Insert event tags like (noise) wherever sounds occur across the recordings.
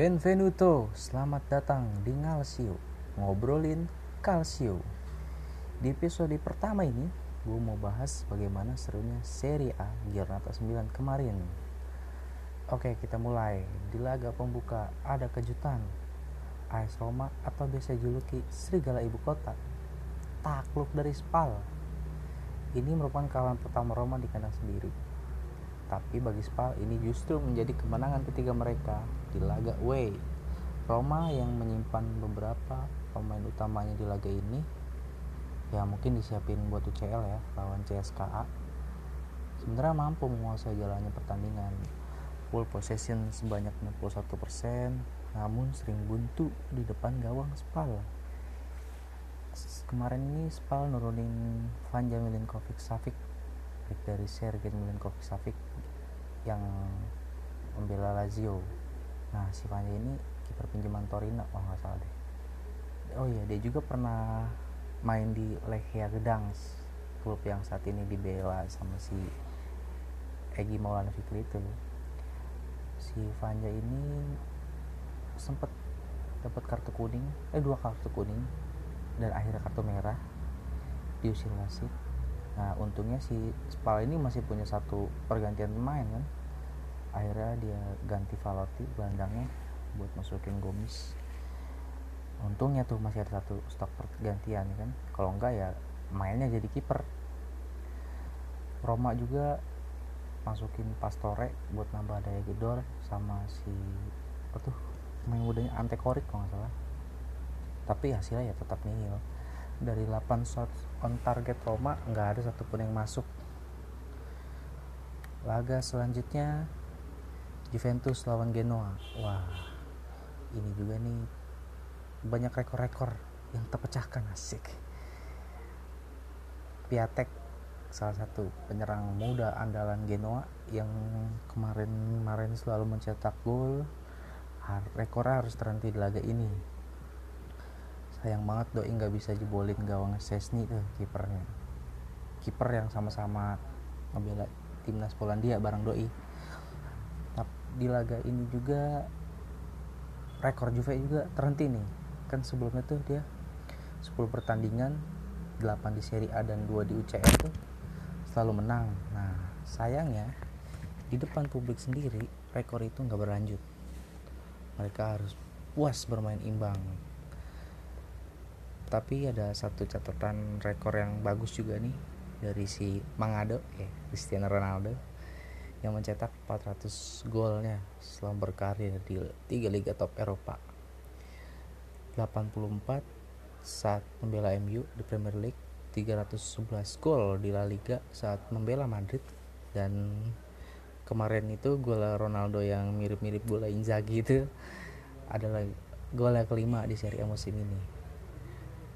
Benvenuto, selamat datang di Ngalsio Ngobrolin Calcio Di episode pertama ini Gue mau bahas bagaimana serunya Serie A Giornata 9 kemarin. Oke kita mulai. Di laga pembuka ada kejutan. AS Roma atau biasa juluki Serigala Ibu Kota. Takluk dari Spal. Ini merupakan kawan pertama Roma di kandang sendiri. Tapi bagi Spal ini justru menjadi kemenangan ketiga mereka di laga away. Roma yang menyimpan beberapa pemain utamanya di laga ini ya mungkin disiapin buat UCL ya lawan CSKA sebenarnya mampu menguasai jalannya pertandingan. Full possession sebanyak 61% namun sering buntu di depan gawang Spal. Kemarin ini Spal nurunin Vanja Milinkovic Savic dari Sergej Milinkovic Savic yang membela Lazio nah si Vanja ini kiper pinjaman Torino oh nggak salah deh. Oh iya dia juga pernah main di Lechia Gdansk klub yang saat ini dibela sama si Egi Maulana Fikri itu. Si Vanja ini sempet dapat kartu kuning eh dua kartu kuning dan akhirnya kartu merah diusir wasit nah untungnya si Spal ini masih punya satu pergantian pemain kan akhirnya dia ganti Valotti gelandangnya buat masukin Gomis. Untungnya tuh masih ada satu stok pergantian kan? Kalau enggak ya mainnya jadi kiper. Roma juga masukin Pastore buat nambah daya gedor sama si apa tuh main mudanya Antekorik kalau nggak salah. Tapi hasilnya ya tetap nihil. Dari 8 shots on target Roma nggak ada satupun yang masuk. Laga selanjutnya Juventus lawan Genoa. Wah ini juga nih banyak rekor-rekor yang terpecahkan asik. Piatek salah satu penyerang muda andalan Genoa yang kemarin-kemarin selalu mencetak gol. Rekor harus terhenti di laga ini. Sayang banget doi nggak bisa jebolin gawang Sesni tuh kipernya. Kiper yang sama-sama ngebela timnas Polandia bareng doi di laga ini juga rekor Juve juga terhenti nih. Kan sebelumnya tuh dia 10 pertandingan 8 di Serie A dan 2 di UCL tuh selalu menang. Nah sayangnya di depan publik sendiri rekor itu nggak berlanjut. Mereka harus puas bermain imbang. Tapi ada satu catatan rekor yang bagus juga nih dari si Mangado ya Cristiano Ronaldo yang mencetak 400 golnya selama berkarir di tiga liga top Eropa. 84 saat membela MU di Premier League 311 gol di La Liga saat membela Madrid dan kemarin itu gol Ronaldo yang mirip-mirip bola Inzaghi itu adalah gol yang kelima di Serie A musim ini.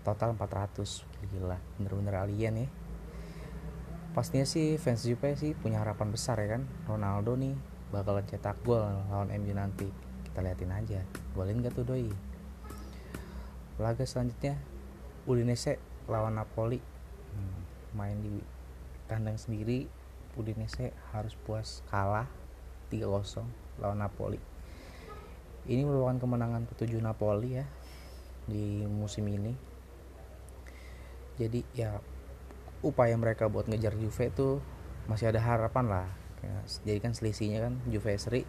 Total 400 gila bener-bener alien ya pastinya sih fans Juve sih punya harapan besar ya kan. Ronaldo nih bakalan cetak gol lawan MU nanti kita liatin aja. Golin gak tuh doi? Laga selanjutnya Udinese lawan Napoli. Hmm, main di kandang sendiri. Udinese harus puas kalah 3-0 lawan Napoli. Ini merupakan kemenangan ketujuh Napoli ya di musim ini. Jadi ya upaya mereka buat ngejar Juve tuh masih ada harapan lah. Jadi kan selisihnya kan Juve seri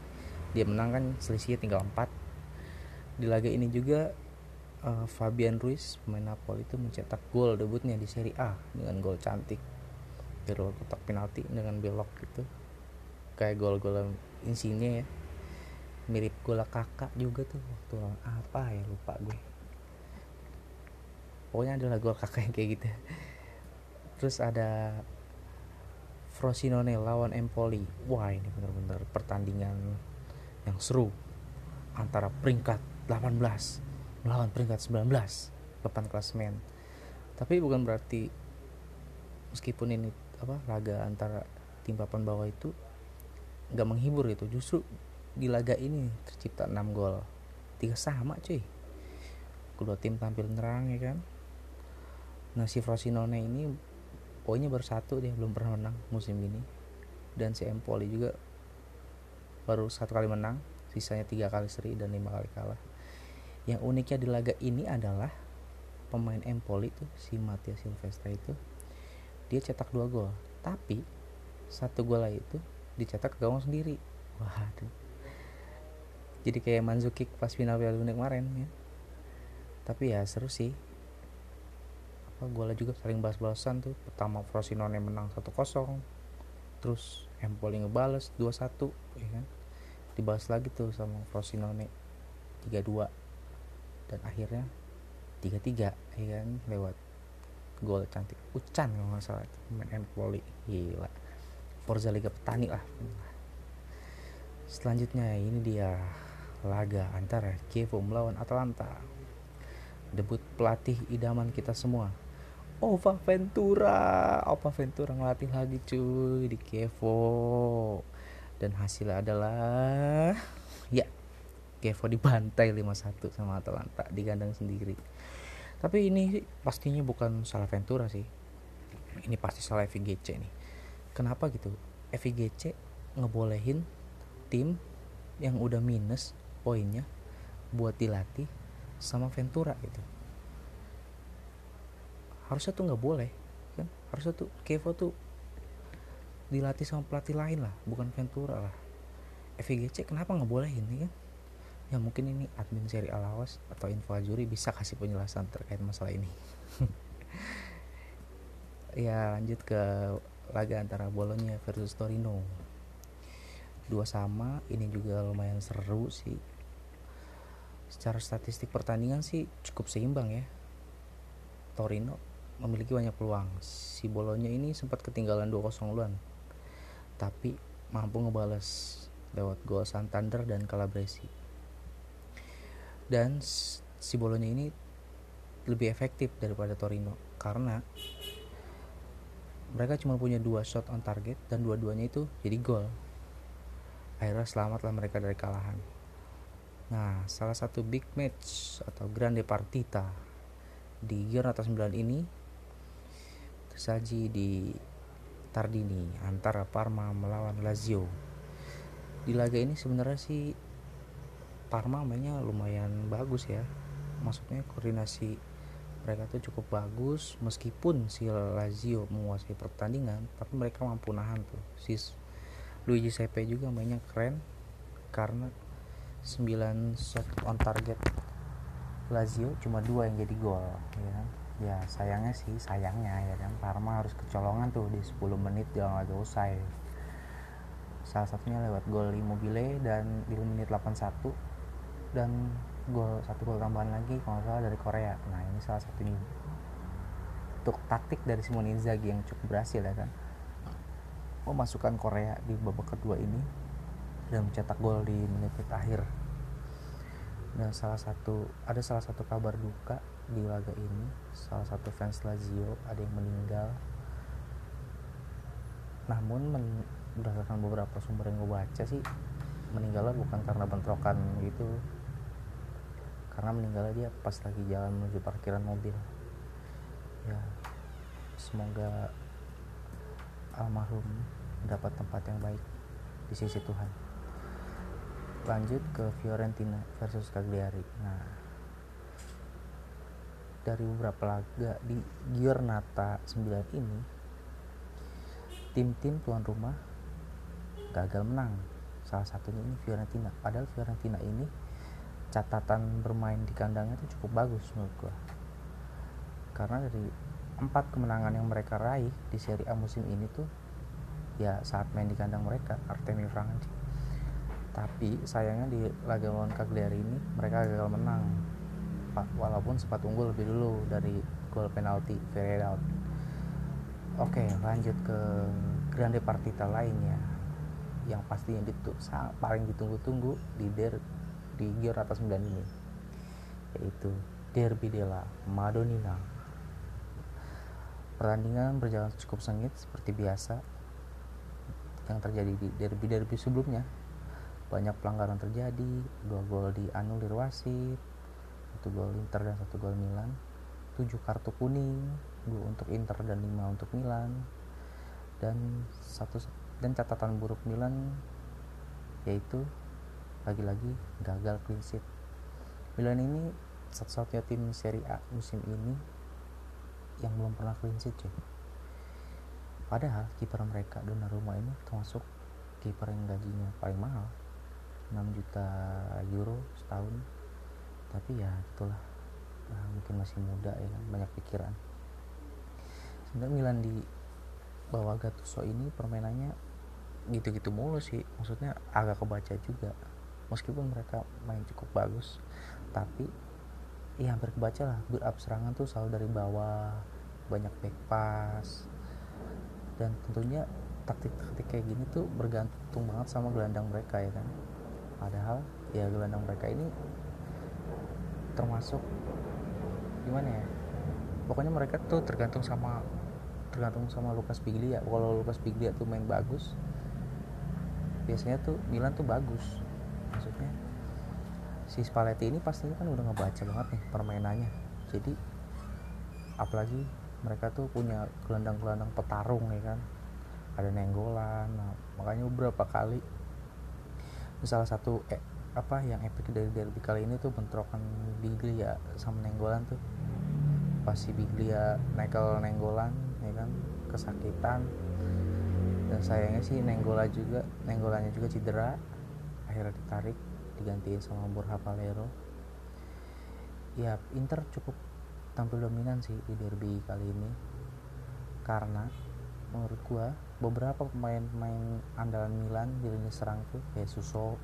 dia menang kan selisihnya tinggal 4 di laga ini juga uh, Fabian Ruiz pemain Napoli itu mencetak gol debutnya di Serie A dengan gol cantik. Dari kotak penalti dengan belok gitu. Kayak gol-gol insinya ya. Mirip gol kakak juga tuh waktu apa ya lupa gue. Pokoknya adalah gol kakak yang kayak gitu terus ada Frosinone lawan Empoli. Wah ini bener-bener pertandingan yang seru. Antara peringkat 18 melawan peringkat 19 depan klasmen tapi bukan berarti meskipun ini apa laga antara tim papan bawah itu nggak menghibur gitu. Justru di laga ini tercipta 6 gol. Tiga sama cuy. Kedua tim tampil nerang ya kan? Nah si Frosinone ini poinnya baru satu dia belum pernah menang musim ini. Dan si Empoli juga baru satu kali menang sisanya tiga kali seri dan lima kali kalah. Yang uniknya di laga ini adalah pemain Empoli itu si Matthias Silvestre itu dia cetak dua gol. Tapi satu gol itu dicetak ke gawang sendiri. Waduh. Jadi kayak Manzukic pas final Piala Dunia kemarin ya. Tapi ya seru sih apa golnya juga saling balas-balasan tuh. Pertama Frosinone menang 1-0 terus Empoli ngebales 2-1 ya kan? Dibahas lagi tuh sama Frosinone 3-2 dan akhirnya 3-3 ya kan? Lewat gol cantik Ucan kalau nggak salah main Empoli. Gila. Forza Liga Petani lah. Selanjutnya ini dia. Laga antara Chievo melawan Atalanta. Debut pelatih idaman kita semua Ova Ventura. Ova Ventura ngelatih lagi cuy di Chievo dan hasilnya adalah ya Chievo dibantai 5-1 sama Atalanta di kandang sendiri. Tapi ini pastinya bukan salah Ventura sih. Ini pasti salah FIGC nih. Kenapa gitu? FIGC ngebolehin tim yang udah minus poinnya buat dilatih sama Ventura gitu harusnya tuh nggak boleh kan? Harusnya tuh Kevo tuh dilatih sama pelatih lain lah bukan Ventura lah. FIGC kenapa nggak boleh ini kan? Ya mungkin ini admin seri alawas atau info juri bisa kasih penjelasan terkait masalah ini. (laughs) Ya lanjut ke laga antara Bolonya versus Torino. Dua sama ini juga lumayan seru sih. Secara statistik pertandingan sih cukup seimbang ya. Torino memiliki banyak peluang. Si Bolonya ini sempat ketinggalan 2-0 duluan tapi mampu ngebales lewat gol Santander dan Calabresi. Dan si Bolonya ini lebih efektif daripada Torino karena mereka cuma punya dua shot on target dan dua-duanya itu jadi gol. Akhirnya selamatlah mereka dari kalahan. Nah salah satu big match atau grande partita di Giornata 9 ini tersaji di Tardini antara Parma melawan Lazio. Di laga ini sebenarnya sih Parma mainnya lumayan bagus ya. Maksudnya koordinasi mereka tuh cukup bagus meskipun si Lazio menguasai pertandingan tapi mereka mampu nahan tuh. Si Luigi Sepe juga mainnya keren karena 9 shot on target Lazio cuma dua yang jadi gol ya kan ya sayangnya sih sayangnya ya kan? Parma harus kecolongan tuh di 10 menit jangan laga usai salah satunya lewat gol Immobile dan di menit 81 dan gol satu gol tambahan lagi kalau salah dari Korea. Nah ini salah satunya untuk taktik dari Simone Inzaghi yang cukup berhasil ya kan? Memasukkan Korea di babak kedua ini dan mencetak gol di menit-menit akhir dan salah satu ada salah satu kabar duka di laga ini. Salah satu fans Lazio ada yang meninggal. Namun men, berdasarkan beberapa sumber yang gue baca sih meninggalnya bukan karena bentrokan gitu. Karena meninggalnya dia pas lagi jalan menuju parkiran mobil. Ya semoga almarhum dapat tempat yang baik di sisi Tuhan. Lanjut ke Fiorentina versus Cagliari. Nah dari beberapa laga di Giornata 9 ini tim-tim tuan rumah gagal menang. Salah satunya ini Fiorentina. Padahal Fiorentina ini catatan bermain di kandangnya itu cukup bagus menurut gue karena dari empat kemenangan yang mereka raih di Serie A musim ini tuh ya saat main di kandang mereka Artemi Franchi tapi sayangnya di laga lawan Cagliari ini mereka gagal menang walaupun sempat unggul lebih dulu dari gol penalti Ferreira oke lanjut ke Grande Partita lainnya yang pasti yang ditu paling ditunggu-tunggu di Der di gear atas 9 ini yaitu Derby della Madonnina. Pertandingan berjalan cukup sengit seperti biasa yang terjadi di derby-derby sebelumnya. Banyak pelanggaran terjadi dua gol dianulir wasit satu gol Inter dan satu gol Milan. Tujuh kartu kuning dua untuk Inter dan lima untuk Milan. Dan satu dan catatan buruk Milan yaitu lagi-lagi gagal clean sheet. Milan ini satu-satunya tim Serie A musim ini yang belum pernah clean sheet cuy. Padahal kiper mereka Donnarumma ini termasuk kiper yang gajinya paling mahal. 6 juta euro setahun tapi ya itulah nah, mungkin masih muda ya banyak pikiran. Sebenarnya Milan di bawah Gattuso ini permainannya gitu-gitu mulu sih. Maksudnya agak kebaca juga. Meskipun mereka main cukup bagus tapi ya hampir kebaca lah. Build up serangan tuh selalu dari bawah banyak back pass. Dan tentunya taktik-taktik kayak gini tuh bergantung banget sama gelandang mereka ya kan. Padahal ya gelandang mereka ini termasuk gimana ya? Pokoknya mereka tuh tergantung sama tergantung sama Lukas Biglia kalau Lukas Biglia tuh main bagus biasanya tuh Milan tuh bagus. Maksudnya si Spalletti ini pastinya kan udah ngebaca banget nih permainannya. Jadi apalagi mereka tuh punya gelandang-gelandang petarung ya kan? Ada nenggolan nah, makanya beberapa kali salah satu eh, apa yang epic dari derby kali ini tuh bentrokan Biglia sama nenggolan tuh. Pas si Biglia nekel nenggolan ya kan kesakitan. Dan sayangnya sih Nenggola juga Nenggolanya juga cedera akhirnya ditarik digantiin sama Borja Valero. Ya Inter cukup tampil dominan sih di derby kali ini. Karena menurut gua beberapa pemain-pemain andalan Milan di lini serang tuh kayak Suso,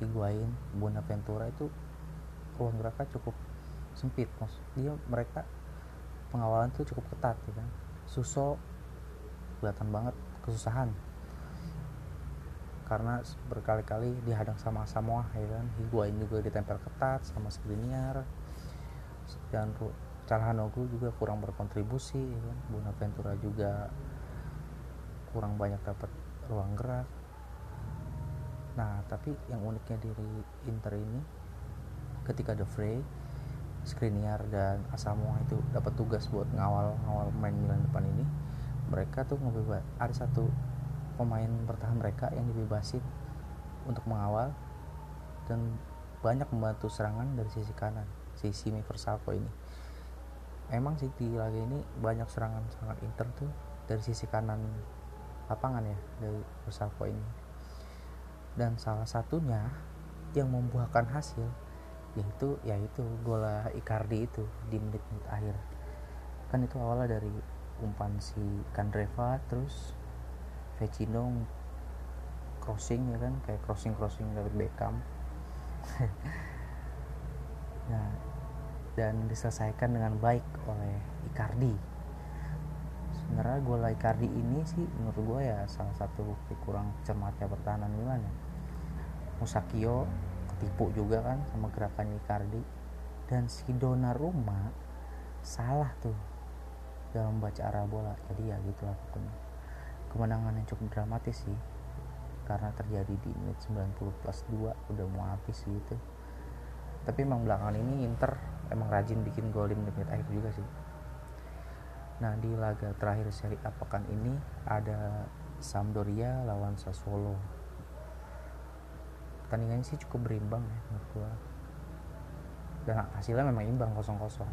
Higuain, Bonaventura itu ruang geraknya cukup sempit. Mas dia mereka pengawalan tuh cukup ketat ya kan? Suso kelihatan banget kesusahan. Karena berkali-kali dihadang sama Samoa ya kan? Higuain juga ditempel ketat sama Skriniar. Dan Calhanoglu juga kurang berkontribusi ya kan? Bonaventura juga kurang banyak dapat ruang gerak nah tapi yang uniknya dari Inter ini ketika The Frey Skriniar dan Asamoah itu dapat tugas buat ngawal ngawal main Milan depan ini mereka tuh ngebebas ada satu pemain bertahan mereka yang dibebasin untuk mengawal dan banyak membantu serangan dari sisi kanan si Simi Versalco ini. Emang sih di laga ini banyak serangan serangan Inter tuh dari sisi kanan lapangan ya dari Versalco ini dan salah satunya yang membuahkan hasil yaitu yaitu gol Icardi itu di menit-menit akhir. Kan itu awalnya dari umpan si Kandreva terus Vecino crossing ya kan? Kayak crossing crossing dari Beckham. (laughs) Nah dan diselesaikan dengan baik oleh Icardi sebenarnya gol Icardi ini sih menurut gue ya salah satu bukti kurang cermatnya pertahanan Milan ya. Musakio ketipu juga kan sama gerakan Icardi. Dan si Donnarumma salah tuh dalam baca arah bola. Jadi ya gitulah pokoknya. Kemenangan yang cukup dramatis sih karena terjadi di menit 90 plus 2 udah mau habis gitu tapi emang belakangan ini Inter emang rajin bikin gol di menit-menit akhir juga sih nah di laga terakhir seri A pekan ini ada Sampdoria lawan Sassuolo. Pertandingannya sih cukup berimbang ya menurut gua. Dan hasilnya memang imbang kosong-kosong.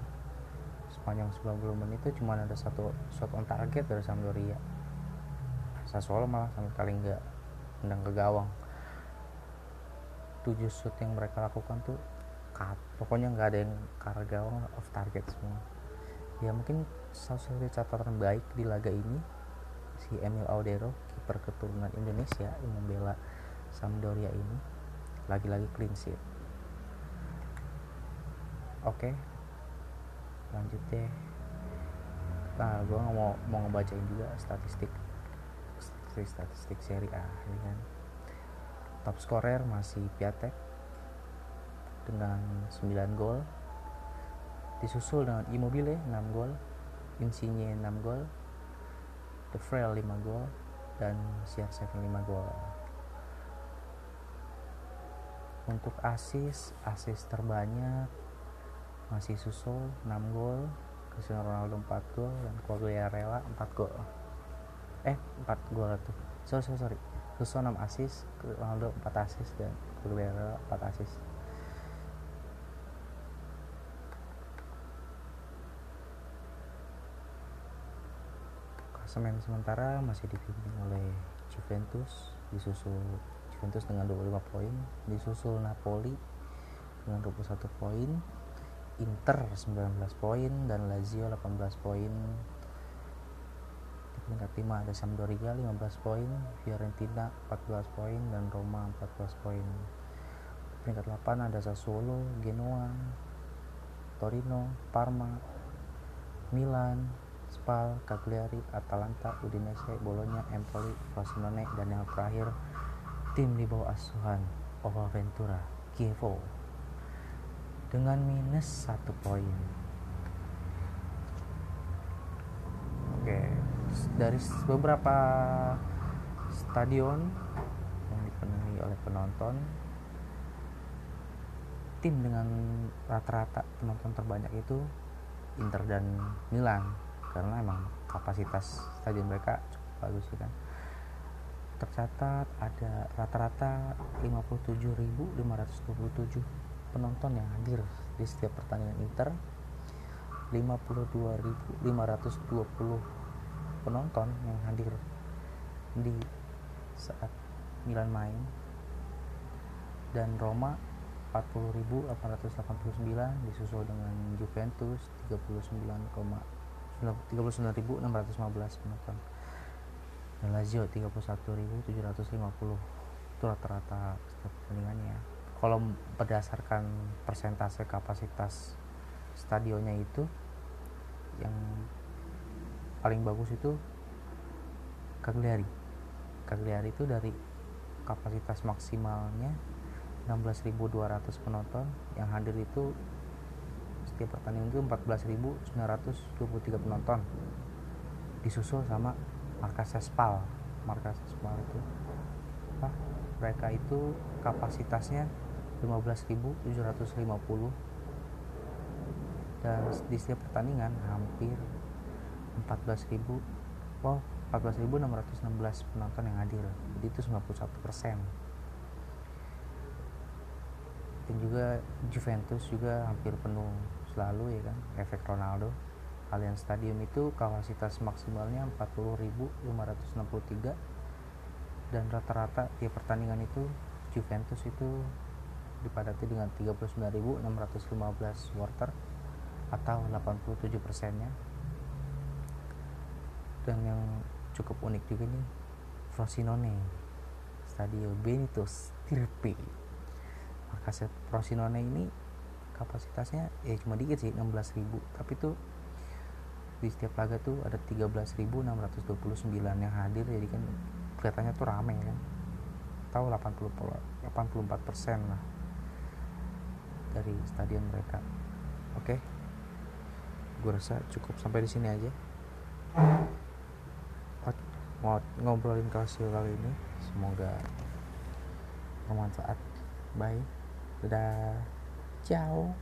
Sepanjang 90 menit itu cuma ada satu shot on target dari Sampdoria. Sassuolo malah sama sekali nggak nendang ke gawang. Tujuh shot yang mereka lakukan tuh cut pokoknya nggak ada yang ke gawang off target semua. Ya mungkin salah satu catatan baik di laga ini si Emil Audero kiper keturunan Indonesia yang membela Sampdoria ini lagi-lagi clean sheet. Oke lanjut deh. Nah gue mau mau ngebacain juga statistik statistik statistik seri A ini kan? Top scorer masih Piatek dengan 9 gol. Disusul dengan Immobile 6 gol Insigne 6 gol The Frail 5 gol dan CR7 5 gol. Untuk asis asis terbanyak masih Suso 6 gol Cristiano Ronaldo 4 gol dan Quagliarella 4 gol. Eh 4 gol tuh. Sorry sorry, sorry. Suso 6 asis Ronaldo 4 asis dan Aguero 4 asis klasemen sementara masih dipimpin oleh Juventus disusul Juventus dengan 25 poin disusul Napoli dengan 21 poin Inter 19 poin dan Lazio 18 poin. Di peringkat 5 ada Sampdoria 15 poin Fiorentina 14 poin dan Roma 14 poin. Peringkat 8 ada Sassuolo Genoa Torino Parma Milan Spal, Cagliari, Atalanta, Udinese, Bologna, Empoli, Frosinone, dan yang terakhir tim di bawah asuhan Ova Ventura, Kievo dengan minus satu poin. Oke, dari beberapa stadion yang dipenuhi oleh penonton, tim dengan rata-rata penonton terbanyak itu Inter dan Milan karena emang kapasitas stadion mereka cukup bagus ya kan. Tercatat ada rata-rata 57.527 penonton yang hadir di setiap pertandingan Inter. 52.520 penonton yang hadir di saat Milan main. Dan Roma 40.889 disusul dengan Juventus 39, 39.615 penonton. Dan Lazio 31.750 itu rata-rata setiap pertandingannya. Kalau berdasarkan persentase kapasitas stadionnya itu yang paling bagus itu Cagliari. Cagliari itu dari kapasitas maksimalnya 16.200 penonton. Yang hadir itu setiap pertandingan itu 14.923 penonton. Disusul sama markas Spal markas Spal itu. Apa? Mereka itu kapasitasnya 15.750 dan di setiap pertandingan hampir 14.000 wow 14.616 penonton yang hadir. Jadi itu 91 persen. Dan juga Juventus juga hampir penuh selalu ya kan? Efek Ronaldo. Allianz Stadium itu kapasitas maksimalnya 40.563 dan rata-rata tiap pertandingan itu Juventus itu dipadati dengan 39.615 supporter atau 87 persennya. Dan yang cukup unik juga nih Frosinone Stadio Benito Stirpe markas Frosinone ini kapasitasnya ya cuma dikit sih 16.000 tapi tuh di setiap laga tuh ada 13.629 yang hadir. Jadi kan kelihatannya tuh rame kan. Tahu 80 84 persen lah dari stadion mereka. Oke? Okay. gue rasa cukup sampai di sini aja. Mau ngobrolin Casio kali ini semoga bermanfaat. Bye. Dadah 家哦。